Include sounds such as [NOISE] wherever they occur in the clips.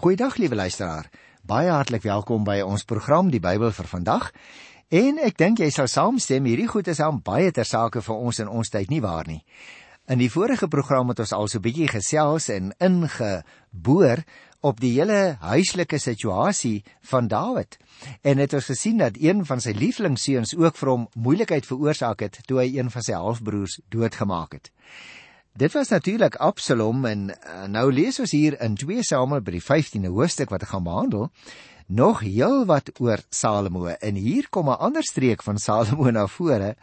Goeiedag liewe luisteraar. Baie hartlik welkom by ons program Die Bybel vir vandag. En ek dink jy sal saamstem, hierdie goed is aan baie ter sake vir ons in ons tyd nie waar nie. In die vorige program het ons al so 'n bietjie gesels en ingeboor op die hele huislike situasie van Dawid. En het ons gesien dat een van sy lieflingseuns ook vir hom moeilikheid veroorsaak het toe hy een van sy halfbroers doodgemaak het. Dit was natuurlik Absalom en uh, nou lees ons hier in 2 Samuel by die 15de hoofstuk wat ek gaan behandel nog heel wat oor Salomo. En hier kom 'n ander streek van Salomo [LAUGHS] na vore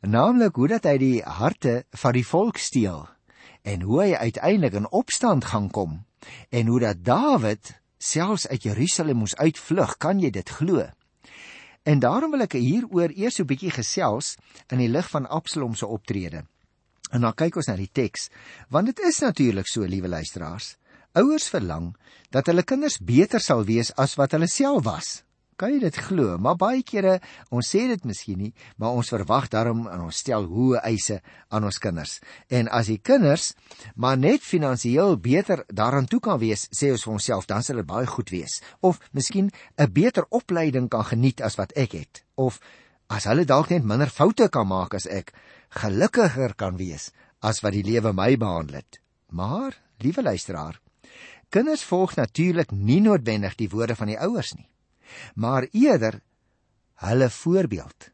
naamlik hoe dat hy die harte van die volk steel en hoe hy uiteindelik in opstand gaan kom en hoe dat Dawid selfs uit Jerusalem moes uitvlug. Kan jy dit glo? En daarom wil ek hieroor eers 'n bietjie gesels in die lig van Absalom se optrede En dan kyk ons na die teks, want dit is natuurlik so, liewe luisteraars. Ouers verlang dat hulle kinders beter sal wees as wat hulle self was. Kan jy dit glo? Maar baie kere, ons sê dit miskien nie, maar ons verwag daarom en ons stel hoë eise aan ons kinders. En as die kinders maar net finansiëel beter daaraan toe kan wees, sê ons vir onsself, dan sal dit baie goed wees. Of miskien 'n beter opleiding kan geniet as wat ek het. Of as hulle dalk net minder foute kan maak as ek, gelukkiger kan wees as wat die lewe my behandel het. Maar, liewe luisteraar, kinders volg natuurlik nie noodwendig die woorde van die ouers nie, maar eerder hulle voorbeeld.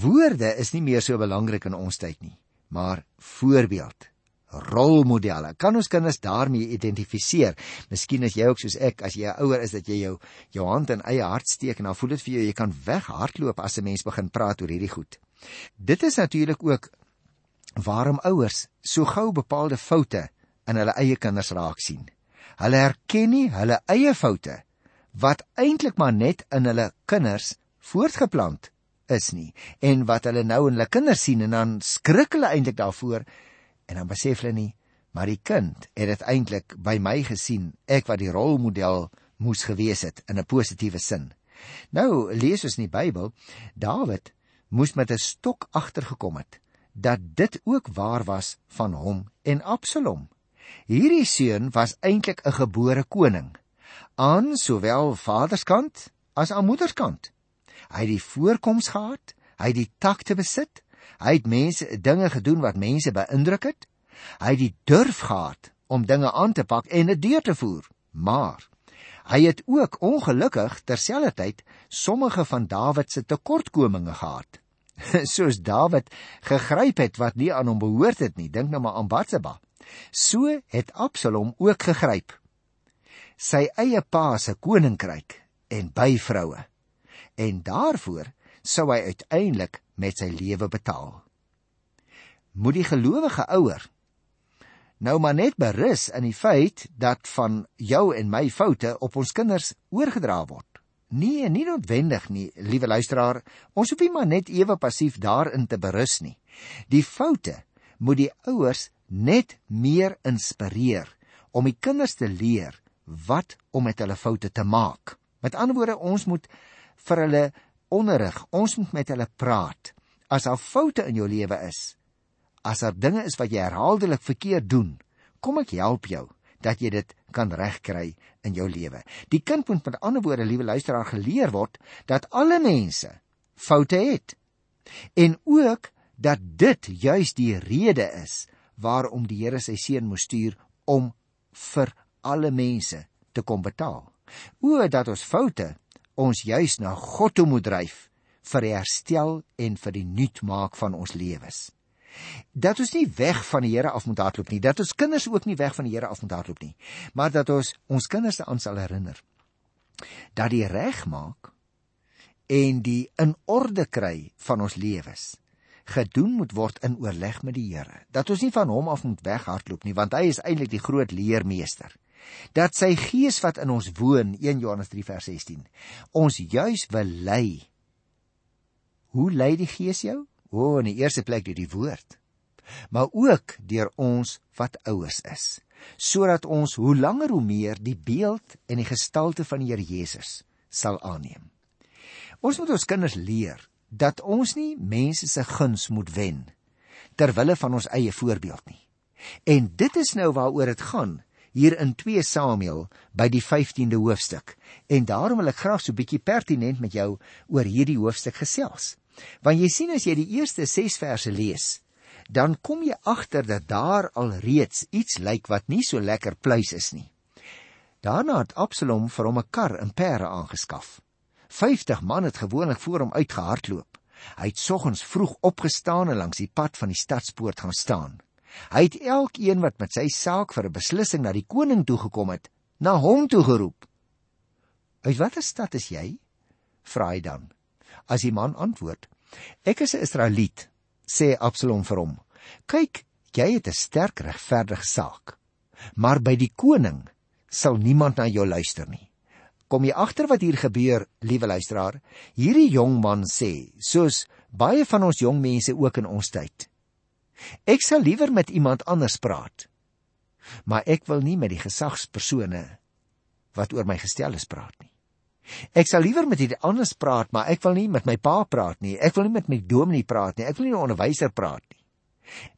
Woorde is nie meer so belangrik in ons tyd nie, maar voorbeeld rolmodelle. Kan ons kinders daarmee identifiseer? Miskien as jy ook soos ek, as jy 'n ouer is dat jy jou jou hand in eie hart steek en dan voel dit vir jou jy kan weghardloop as 'n mens begin praat oor hierdie goed. Dit is natuurlik ook waarom ouers so gou bepaalde foute in hulle eie kinders raak sien. Hulle erken nie hulle eie foute wat eintlik maar net in hulle kinders voortgeplant is nie en wat hulle nou in hulle kinders sien en dan skrik hulle eintlik daarvoor en dan besef hulle nie maar die kind het dit eintlik by my gesien ek wat die rolmodel moes gewees het in 'n positiewe sin. Nou lees ons in die Bybel Dawid moes met 'n stok agtergekom het dat dit ook waar was van hom en Absalom. Hierdie seun was eintlik 'n gebore koning aan sowel vaderskant as aan moederskant. Hy het die voorkoms gehad, hy het die takte besit, hy het mense dinge gedoen wat mense beïndruk het. Hy het die durf gehad om dinge aan te pak en dit deur te voer. Maar Hy het ook ongelukkig terselfdertyd sommige van Dawid se tekortkominge gehad. [LAUGHS] Soos Dawid gegryp het wat nie aan hom behoort het nie, dink nou maar aan Batseba. So het Absalom ook gegryp. Sy eie pa se koninkryk en byvroue. En daarvoor sou hy uiteindelik met sy lewe betaal. Moet die gelowige ouer nou maar net berus in die feit dat van jou en my foute op ons kinders oorgedra word. Nee, nie noodwendig nie, liewe luisteraar. Ons hoef nie maar net ewe passief daarin te berus nie. Die foute moet die ouers net meer inspireer om die kinders te leer wat om met hulle foute te maak. Met ander woorde, ons moet vir hulle onderrig, ons moet met hulle praat. As daar foute in jou lewe is, as daar dinge is wat jy herhaaldelik verkeerd doen, kom ek help jou dat jy dit kan regkry in jou lewe. Die kind moet met ander woorde, liewe luisteraar, geleer word dat alle mense foute het. En ook dat dit juis die rede is waarom die Here sy seun moes stuur om vir alle mense te kom betaal. O dat ons foute ons juis na God toe moet dryf vir herstel en vir die nuut maak van ons lewens dat ons nie weg van die Here af moet hardloop nie, dat ons kinders ook nie weg van die Here af moet hardloop nie, maar dat ons ons kinders aan sal herinner dat die regmaak en die in orde kry van ons lewens gedoen moet word in oorleg met die Here. Dat ons nie van hom af moet weghardloop nie, want hy is eintlik die groot leermeester. Dat sy gees wat in ons woon, 1 Johannes 3 vers 16, ons juis wil lei. Hoe lei die gees jou? O, in die eerste plek deur die woord, maar ook deur ons wat ouers is, sodat ons hoe langer hoe meer die beeld en die gestalte van die Here Jesus sal aanneem. Ons moet ons kinders leer dat ons nie mense se guns moet wen ter wille van ons eie voorbeeld nie. En dit is nou waaroor dit gaan. hier in 2 Samuel by die 15de hoofstuk. En daarom wil ek graag so 'n bietjie pertinent met jou oor hierdie hoofstuk gesels. Want jy sien as jy die eerste 6 verse lees, dan kom jy agter dat daar al reeds iets lyk wat nie so lekker pleis is nie. Daarna het Absalom vir hom 'n kar en perde aangeskaf. 50 man het gewoonlik voor hom uitgehardloop. Hy het soggens vroeg opgestaan en langs die pad van die stadspoort gaan staan. Hy het elkeen wat met sy saak vir 'n beslissing na die koning toe gekom het, na hom toe geroep. "Uit watter stad is jy?" vra hy dan. As die man antwoord: "Ek is 'n Israeliet," sê Absalom vir hom: "Kyk, jy het 'n sterk regverdige saak, maar by die koning sal niemand na jou luister nie." Kom jy agter wat hier gebeur, liewe luisteraar? Hierdie jong man sê, soos baie van ons jong mense ook in ons tyd, Ek sal liewer met iemand anders praat. Maar ek wil nie met die gesagspersone wat oor my gestel is praat nie. Ek sal liewer met iemand anders praat, maar ek wil nie met my pa praat nie. Ek wil nie met my dominee praat nie. Ek wil nie met 'n onderwyser praat nie.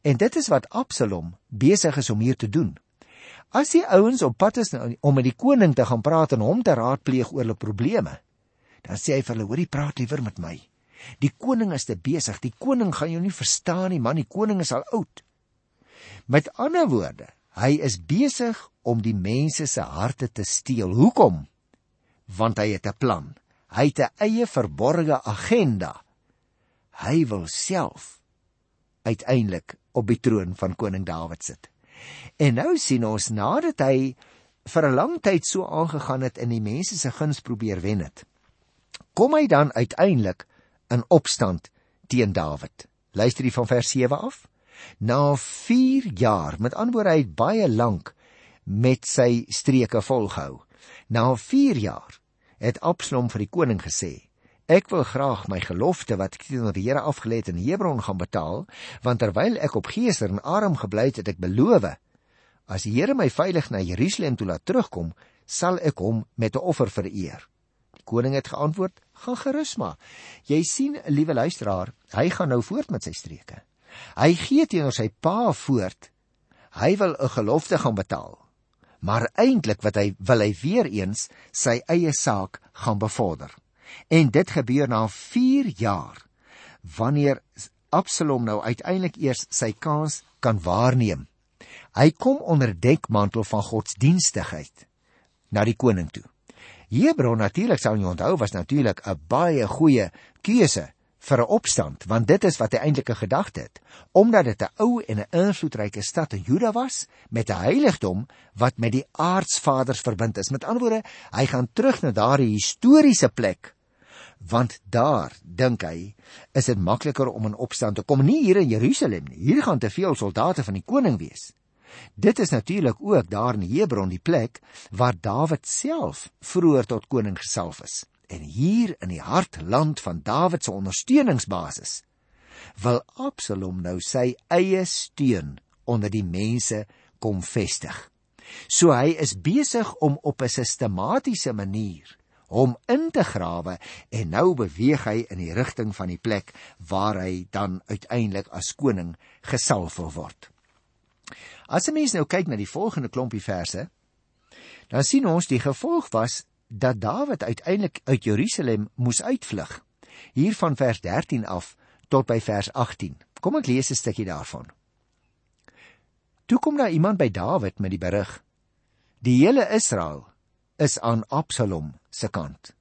En dit is wat Absalom besig is om hier te doen. As die ouens op pad is om met die koning te gaan praat en hom te raadpleeg oor hulle probleme, dan sê hy vir hulle: "Hoorie, praat liewer met my." Die koning is te besig. Die koning gaan jou nie verstaan nie, man. Die koning is al oud. Met ander woorde, hy is besig om die mense se harte te steel. Hoekom? Want hy het 'n plan. Hy het 'n eie verborgde agenda. Hy wil self uiteindelik op die troon van koning Dawid sit. En nou sien ons nadat hy vir 'n lang tyd so aangegaan het en die mense se guns probeer wen het, kom hy dan uiteindelik in opstand teen Dawid. Luister hier van vers 7 af. Na 4 jaar, met antwoorde hy het baie lank met sy streke volgehou. Na 4 jaar het Absalom vir die koning gesê: Ek wil graag my gelofte wat ek teenoor die Here afgelê het in Hebron gaan betaal, want terwyl ek op Geser en Aram gebly het, het ek beloof: As die Here my veilig na Jerusalem toe laat terugkom, sal ek hom met 'n offer vereer. Die koning het geantwoord: "Gaan gerus maar. Jy sien, liewe luisteraar, hy gaan nou voort met sy streke. Hy gee teenoor sy pa voort. Hy wil 'n gelofte gaan betaal. Maar eintlik wat hy wil hy weer eens sy eie saak gaan bevorder. En dit gebeur na 4 jaar wanneer Absalom nou uiteindelik eers sy kans kan waarneem. Hy kom onder dekmantel van godsdienstigheid na die koning toe. Hebron natuurlik sou jy onthou was natuurlik 'n baie goeie keuse vir 'n opstand want dit is wat hy eintlik gedagte het omdat dit 'n ou en 'n invloedryke stad in Juda was met 'n heiligdom wat met die aardsvaders verbind is. Met ander woorde hy gaan terug na daardie historiese plek want daar dink hy is dit makliker om in opstand te kom. Nie hier in Jerusalem nie hier gaan te veel soldate van die koning wees. Dit is natuurlik ook daar in Hebron die plek waar Dawid self vroeër tot koning gesalf is. En hier in die hartland van Dawid se ondersteuningsbasis wil Absalom nou sy eie steun onder die mense kom vestig. So hy is besig om op 'n sistematiese manier hom in te grawe en nou beweeg hy in die rigting van die plek waar hy dan uiteindelik as koning gesalf word. As 'n mens nou kyk na die volgende klompie verse, dan sien ons die gevolg was dat Dawid uiteindelik uit Jerusalem moes uitvlug. Hier van vers 13 af tot by vers 18. Kom ek lees 'n stukkie daarvan. Toe kom daar iemand by Dawid met die berig: Die hele Israel is aan Absalom se kant.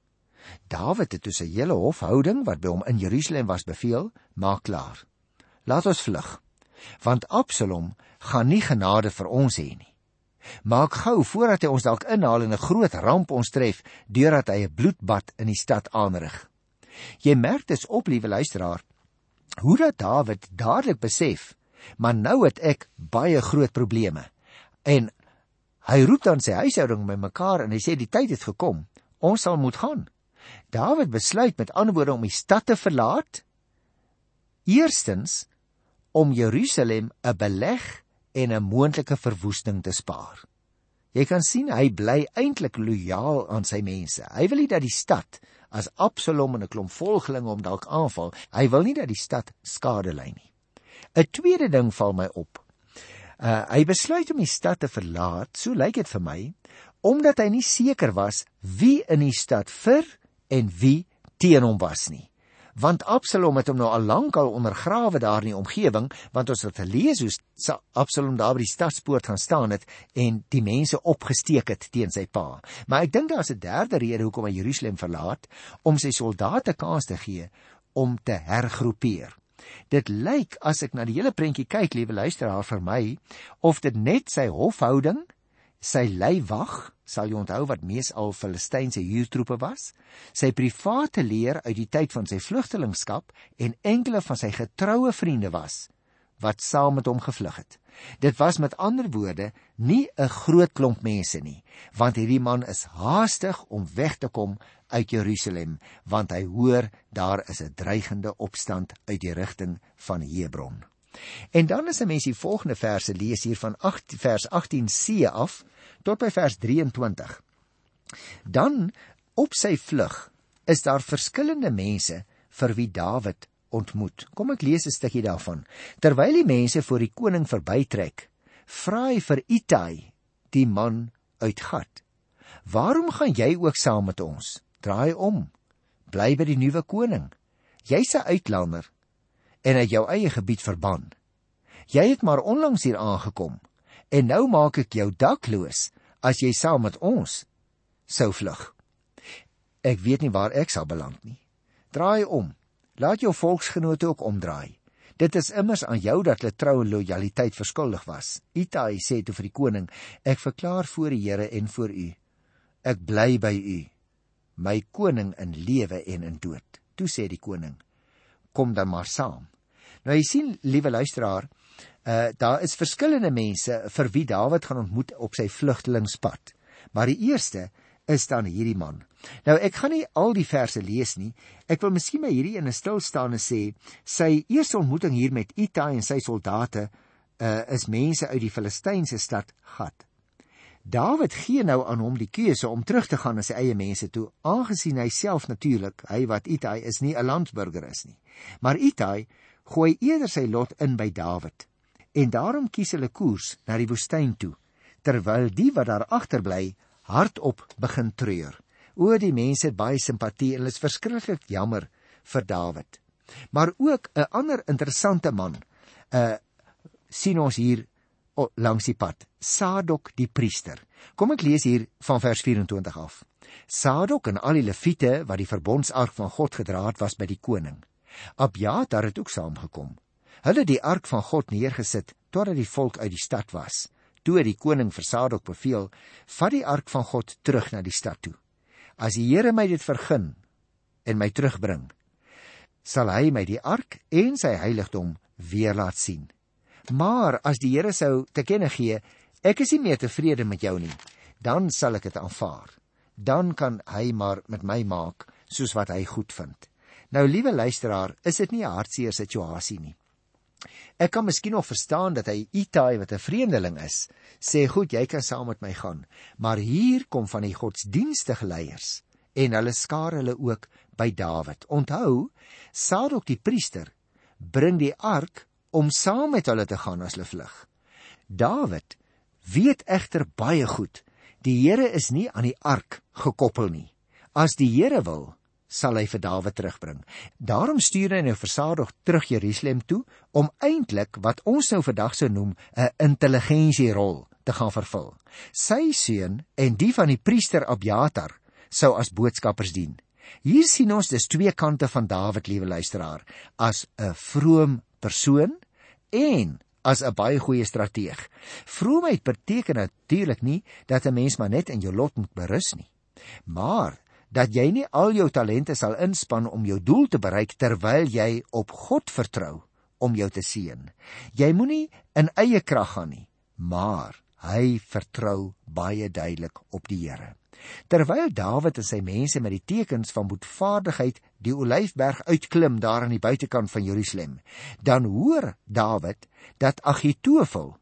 Dawid het dus 'n hele hofhouding wat by hom in Jerusalem was beveel, maak klaar. Laat ons vlug want Absalom gaan nie genade vir ons hê nie. Maak gou voordat hy ons dalk inhaal en 'n groot ramp ons tref deurdat hy 'n bloedbad in die stad aanrig. Jy merk dit op, liewe luisteraar, hoe dat Dawid dadelik besef, maar nou het ek baie groot probleme. En hy roep dan sy huishouding bymekaar en hy sê die tyd het gekom. Ons sal moet gaan. Dawid besluit met ander woorde om die stad te verlaat. Eerstens om Jerusalem 'n beleg en 'n moontlike verwoesting te spaar. Jy kan sien hy bly eintlik lojaal aan sy mense. Hy wil nie dat die stad as Absalom en 'n klomp volgelinge hom dalk aanval. Hy wil nie dat die stad skade ly nie. 'n Tweede ding val my op. Uh, hy besluit om die stad te verlaat, so lyk dit vir my, omdat hy nie seker was wie in die stad vir en wie teen hom was nie want Absalom het hom nou al lank al ondergrawe daar in die omgewing want ons het gelees hoe Absalom daar by die stadspoort gaan staan het en die mense opgesteek het teen sy pa. Maar ek dink daar's 'n derde rede hoekom hy Jerusalem verlaat om sy soldate kans te gee om te hergroepeer. Dit lyk as ek na die hele prentjie kyk, liewe luisteraar, vir my of dit net sy hofhouding, sy leiwag sal jy onthou wat meesal Filistynse huurtroepe was, sy private leer uit die tyd van sy vlugtelingskap en enkele van sy getroue vriende was wat saam met hom gevlug het. Dit was met ander woorde nie 'n groot klomp mense nie, want hierdie man is haastig om weg te kom uit Jerusalem, want hy hoor daar is 'n dreigende opstand uit die rigting van Hebron. En dan as 'n mens die volgende verse lees hier van 8 vers 18c af, tot by vers 23. Dan op sy vlug is daar verskillende mense vir wie Dawid ontmoet. Kom ek lees 'n stukkie daarvan. Terwyl die mense voor die koning verbytrek, vra hy vir Itai, die man uit Gat: "Waarom gaan jy ook saam met ons? Draai om. Bly by die nuwe koning. Jy's 'n uitlander en uit jou eie gebied verban. Jy het maar onlangs hier aangekom en nou maak ek jou dakloos as jy saam met ons sou vlug. Ek weet nie waar ek sal beland nie. Draai om. Laat jou volksgenote ook omdraai. Dit is immers aan jou dat hulle trou en lojaliteit verskuldig was. Itai sê toe vir die koning: Ek verklaar voor die Here en voor u. Ek bly by u, my koning in lewe en in dood. Toe sê die koning: Kom dan maar saam. Nou jy sien, liewe luisteraar, Uh daar is verskillende mense vir wie Dawid gaan ontmoet op sy vlugtelingspad. Maar die eerste is dan hierdie man. Nou ek gaan nie al die verse lees nie. Ek wil miskien maar hierdie 'n stil staan en sê sy eerste ontmoeting hier met Itai en sy soldate uh is mense uit die Filistynse stad Gat. Dawid gee nou aan hom die keuse om terug te gaan na sy eie mense toe, aangesien hy self natuurlik, hy wat Itai is nie 'n landsburger is nie. Maar Itai gooi eerder sy lot in by Dawid en daarom kies hulle koers na die woestyn toe terwyl die wat daar agterbly hardop begin treur. O die mense het baie simpatie en hulle is verskriklik jammer vir Dawid. Maar ook 'n ander interessante man, uh, sien ons hier oh, langs die pad, Sadok die priester. Kom ek lees hier van vers 24 af. Sadok en al die leviete wat die verbondsark van God gedra het, was by die koning. Abjatar het ook saamgekom. Hulle die ark van God neergesit totdat die volk uit die stad was. Toe die koning vir Sadok beveel, vat die ark van God terug na die stad toe. As die Here my dit vergun en my terugbring, sal hy my die ark en sy heiligdom weer laat sien. Maar as die Here sou te kenne gee, ek is nie meer tevrede met jou nie, dan sal ek dit aanvaar. Dan kan hy maar met my maak soos wat hy goed vind. Nou liewe luisteraar, is dit nie 'n hartseer situasie nie. Ek kan miskien nog verstaan dat hy Itai wat 'n vreemdeling is, sê goed, jy kan saam met my gaan. Maar hier kom van die godsdienstige leiers en hulle skaar hulle ook by Dawid. Onthou, Sadok die priester bring die ark om saam met hulle te gaan as hulle vlug. Dawid weet egter baie goed, die Here is nie aan die ark gekoppel nie. As die Here wil, sal hy vir Dawid terugbring. Daarom stuur hy nou versadig terug Jerusalem toe om eintlik wat ons nou vandag sou noem 'n intelligensierol te gaan vervul. Sy seun en die van die priester Abjatar sou as boodskappers dien. Hier sien ons dus twee kante van Dawid, liewe luisteraar, as 'n vroom persoon en as 'n baie goeie strateeg. Vroomheid beteken natuurlik nie dat 'n mens maar net in jou lot moet berus nie. Maar dat jy nie al jou talente sal inspann om jou doel te bereik terwyl jy op God vertrou om jou te seën. Jy moenie in eie krag gaan nie, maar hy vertrou baie duidelik op die Here. Terwyl Dawid en sy mense met die tekens van boetvaardigheid die Olyfberg uitklim daar aan die buitekant van Jerusalem, dan hoor Dawid dat Agitofel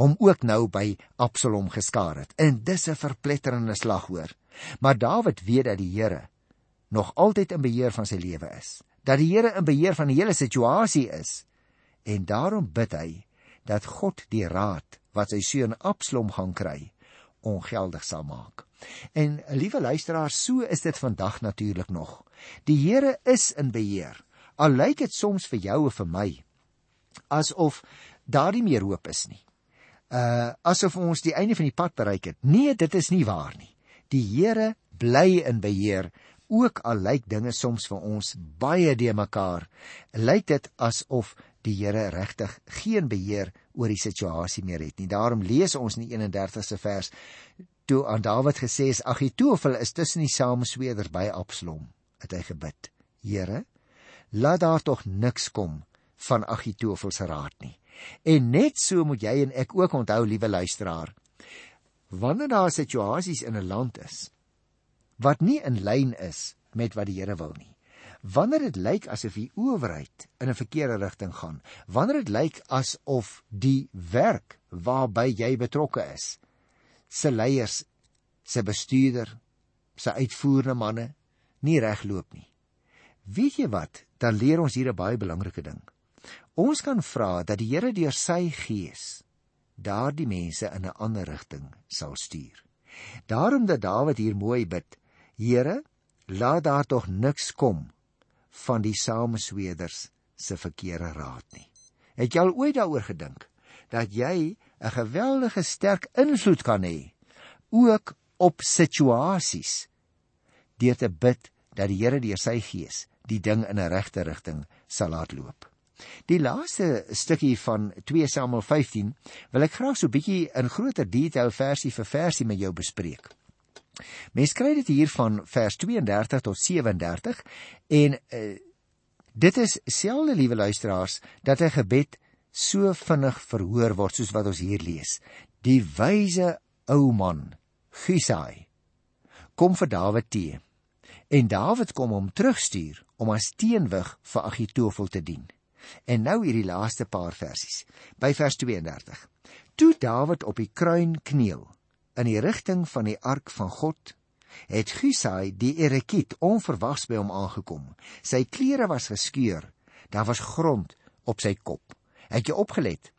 hom ook nou by Absalom geskaar het. En dis 'n verpletterende slag hoor. Maar Dawid weet dat die Here nog altyd in beheer van sy lewe is. Dat die Here in beheer van die hele situasie is. En daarom bid hy dat God die raad wat sy seun Absalom gaan kry ongeldig sal maak. En liewe luisteraars, so is dit vandag natuurlik nog. Die Here is in beheer. Al lyk dit soms vir jou of vir my asof daar nie meer hoop is nie. Uh asof ons die einde van die pad bereik het. Nee, dit is nie waar nie. Die Here bly in beheer ook al lyk dinge soms vir ons baie de mekaar. Lyk dit asof die Here regtig geen beheer oor die situasie meer het nie. Daarom lees ons in die 31ste vers toe aan Dawid gesê is Agitofel is tussen die samesweerders by Absalom. Het hy gebid: Here, laat daar tog niks kom van Agitofel se raad nie. En net so moet jy en ek ook onthou, liewe luisteraar, wanneer daar situasies in 'n land is wat nie in lyn is met wat die Here wil nie wanneer dit lyk asof die owerheid in 'n verkeerde rigting gaan, wanneer dit lyk asof die werk waarby jy betrokke is, se leiers, se bestuurder, se uitvoerende manne nie regloop nie. Weet jy wat? Dan leer ons hier 'n baie belangrike ding. Ons kan vra dat die Here deur sy gees daardie mense in 'n ander rigting sal stuur. Daarom dat Dawid hier mooi bid: Here, laat daar tog niks kom van die samesweders se verkeerde raad nie. Het jy al ooit daaroor gedink dat jy 'n geweldige sterk invloed kan hê ook op situasies deur te bid dat die Here deur sy gees die ding in 'n regte rigting sal laat loop. Die laaste stukkie van 2 Samuel 15 wil ek graag so bietjie in groter detail versie vir versie met jou bespreek. Mens kry dit hier van vers 32 tot 37 en uh, dit is selde liewe luisteraars dat 'n gebed so vinnig verhoor word soos wat ons hier lees. Die wyse ou man, Gisai, kom vir Dawid te. En Dawid kom hom terugstuur om as teenwig vir Agitofel te dien. En nou hierdie laaste paar versies. By vers 32. Toe Dawid op die kruin kniel in die rigting van die ark van God, het Gusai die Erekiet onverwags by hom aangekom. Sy klere was geskeur, daar was grond op sy kop. Het jy opgelet?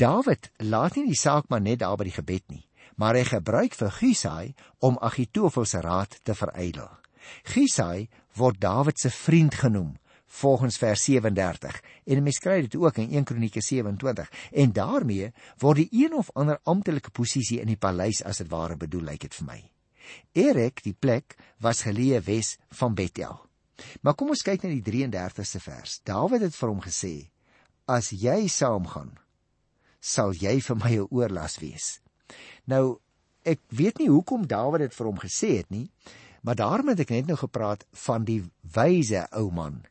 David laat nie die saak maar net daar by die gebed nie, maar hy gebruik vir Gusai om Agitofel se raad te verydel. Gusai word Dawid se vriend genoem volgens vers 37 en mens kry dit ook in 1 Kronieke 27 en daarmee word die een of ander amptelike posisie in die paleis as dit ware bedoel lyk dit vir my. Erek die plek was geleë wes van Bethel. Maar kom ons kyk na die 33ste vers. Dawid het vir hom gesê: As jy saamgaan, sal jy vir my 'n oorlas wees. Nou ek weet nie hoekom Dawid dit vir hom gesê het nie, maar daarom het ek net nou gepraat van die wyse ou man.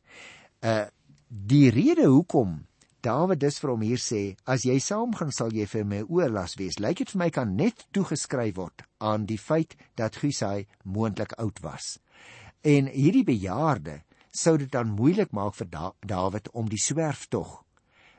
Uh die rede hoekom Dawid dus vir hom hier sê as jy saamgaan sal jy vir my oorlas wees. Lyk dit vir my kan net toegeskryf word aan die feit dat Gusai moontlik oud was. En hierdie bejaarde sou dit dan moeilik maak vir da Dawid om die swerftog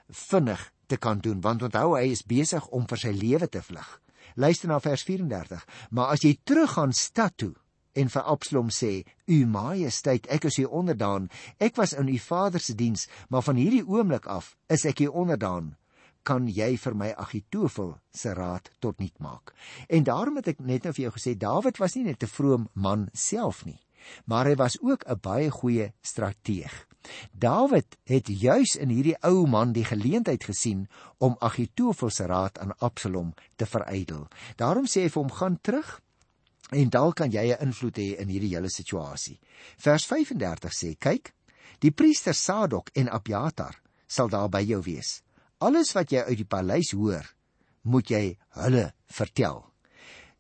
vinnig te kan doen want onthou hy is besig om vir sy lewe te vlug. Luister na vers 34 maar as jy teruggaan stad toe en vir Absalom sê: "U majesteit, ek is u onderdaan. Ek was in u vader se diens, maar van hierdie oomblik af is ek u onderdaan. Kan jy vir my Agitofel se raad tot niet maak?" En daarom het ek net nou vir jou gesê, Dawid was nie net 'n vroom man self nie, maar hy was ook 'n baie goeie strateeg. Dawid het juis in hierdie ou man die geleentheid gesien om Agitofel se raad aan Absalom te verydel. Daarom sê hy vir hom: "Gaan terug En dalk kan jy 'n invloed hê in hierdie hele situasie. Vers 35 sê: "Kyk, die priester Sadok en Abiatar sal daar by jou wees. Alles wat jy uit die paleis hoor, moet jy hulle vertel."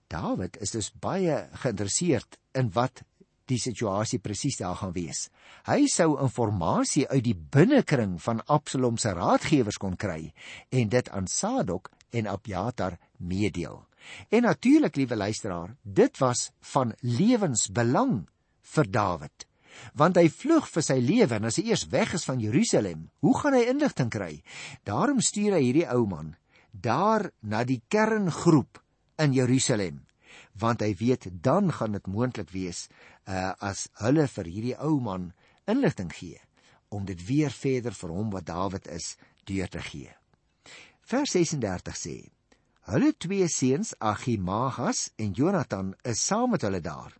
Dawid is dus baie geïnteresseerd in wat die situasie presies daar gaan wees. Hy sou inligting uit die binnekring van Absalom se raadgewers kon kry en dit aan Sadok en Abiatar meedeel. En natuurlik, liewe luisteraar, dit was van lewensbelang vir Dawid. Want hy vlug vir sy lewe en as hy eers weg is van Jerusalem, hoe gaan hy inligting kry? Daarom stuur hy hierdie ou man daar na die kerngroep in Jerusalem, want hy weet dan gaan dit moontlik wees uh, as hulle vir hierdie ou man inligting gee om dit weer verder vir hom wat Dawid is deur te gee. Vers 36 sê: Hulle twee seuns, Ahimaas en Jonathan, is saam met hulle daar.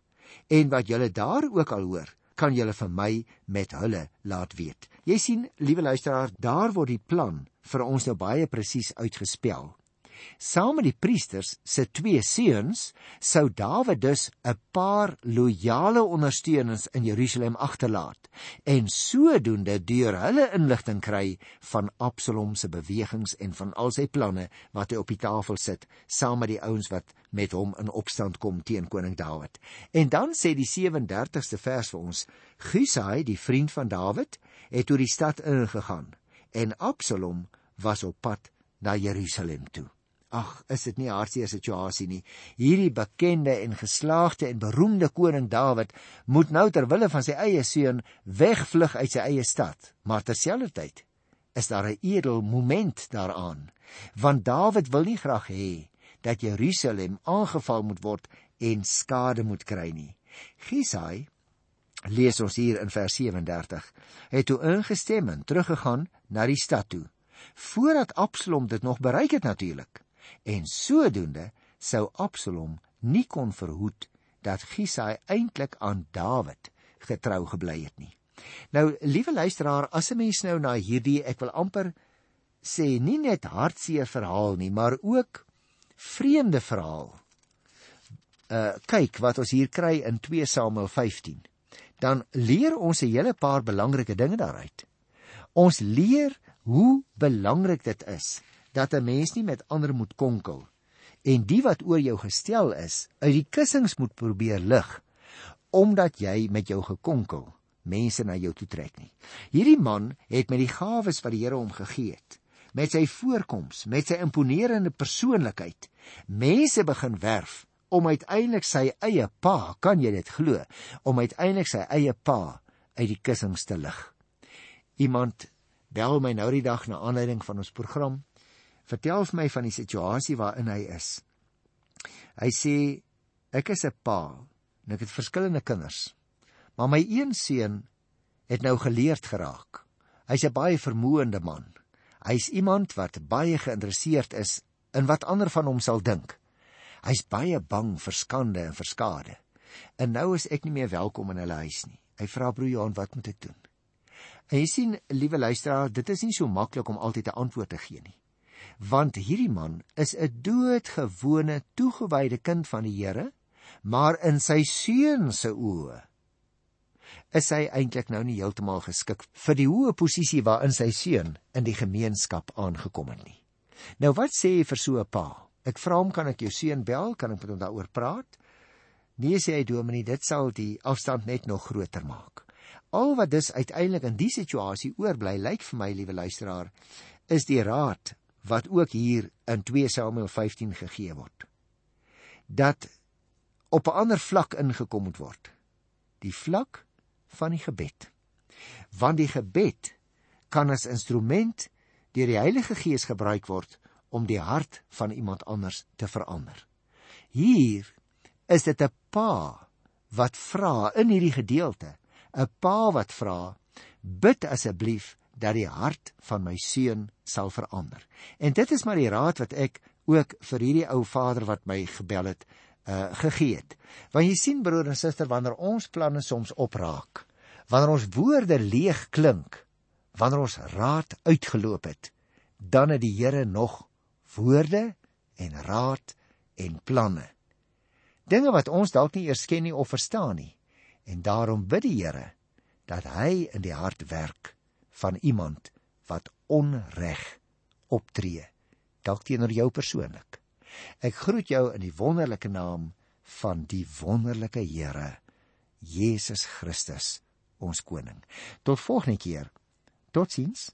En wat julle daar ook al hoor, kan julle vir my met hulle laat weet. Jy sien, liewe luisteraar, daar word die plan vir ons nou baie presies uitgespel. Saam met die priesters se twee seuns sou Dawid dus 'n paar loyale ondersteuners in Jerusalem agterlaat en sodoende deur hulle inligting kry van Absalom se bewegings en van al sy planne wat hy op die tafel sit saam met die ouens wat met hom in opstand kom teen koning Dawid. En dan sê die 37ste vers vir ons: Gusai, die vriend van Dawid, het oor die stad ingegaan en Absalom was op pad na Jerusalem toe. Ag, is dit nie hartseer situasie nie. Hierdie bekende en geslaagde en beroemde koning Dawid moet nou ter wille van sy eie seun wegvlug uit sy eie stad. Maar terselfdertyd is daar 'n edel moment daaraan, want Dawid wil nie graag hê dat Jerusalem aangeval moet word en skade moet kry nie. Gisai lees ons hier in vers 37 het toe ingestem en teruggegaan na die stad toe voordat Absalom dit nog bereik het natuurlik en sodoende sou Absalom nie kon verhoed dat Gisai eintlik aan Dawid getrou gebly het nie. Nou, liewe luisteraar, as 'n mens nou na hierdie ek wil amper sê nie net hartseer verhaal nie, maar ook vreemde verhaal. Uh kyk wat ons hier kry in 2 Samuel 15. Dan leer ons 'n hele paar belangrike dinge daaruit. Ons leer hoe belangrik dit is dat 'n mens nie met ander moet konkel en die wat oor jou gestel is uit die kussings moet probeer lig omdat jy met jou gekonkel mense na jou toe trek nie. Hierdie man het met die gawes wat die Here hom gegee het, met sy voorkoms, met sy imponerende persoonlikheid, mense begin werf om uiteindelik sy eie pa, kan jy dit glo, om uiteindelik sy eie pa uit die kussings te lig. Iemand bel my nou die dag na aanleiding van ons program vertel vir my van die situasie waarin hy is. Hy sê ek is 'n pa en ek het verskillende kinders. Maar my een seun het nou geleerd geraak. Hy's 'n baie vermoënde man. Hy's iemand wat baie geïnteresseerd is in wat ander van hom sal dink. Hy's baie bang vir skande en vir skade. En nou is ek nie meer welkom in hulle huis nie. Hy vra broer Johan, wat moet ek doen? En jy sien, liewe luisteraar, dit is nie so maklik om altyd 'n antwoord te gee nie want hierdie man is 'n doodgewone toegewyde kind van die Here, maar in sy seun se oë is hy eintlik nou nie heeltemal geskik vir die hoë posisie waarin sy seun in die gemeenskap aangekom het nie. Nou wat sê jy vir so 'n pa? Ek vra hom, kan ek jou seun bel? Kan ek met hom daaroor praat? Nee sê hy dominee, dit sal die afstand net nog groter maak. Al wat dus uiteindelik in die situasie oorbly, lyk vir my, liewe luisteraar, is die raad wat ook hier in 2 Samuel 15 gegee word. Dat op 'n ander vlak ingekom moet word. Die vlak van die gebed. Want die gebed kan as instrument deur die Heilige Gees gebruik word om die hart van iemand anders te verander. Hier is dit 'n pa wat vra in hierdie gedeelte, 'n pa wat vra, bid asseblief dat die hart van my seun sal verander. En dit is maar die raad wat ek ook vir hierdie ou vader wat my gebel het, uh gegee het. Want jy sien broer en suster wanneer ons planne soms opraak, wanneer ons woorde leeg klink, wanneer ons raad uitgeloop het, dan het die Here nog woorde en raad en planne. Dinge wat ons dalk nie eers ken nie of verstaan nie. En daarom bid die Here dat hy in die hart werk van iemand wat onreg optree dalk teenoor jou persoonlik. Ek groet jou in die wonderlike naam van die wonderlike Here Jesus Christus, ons koning. Tot volgende keer. Totsiens.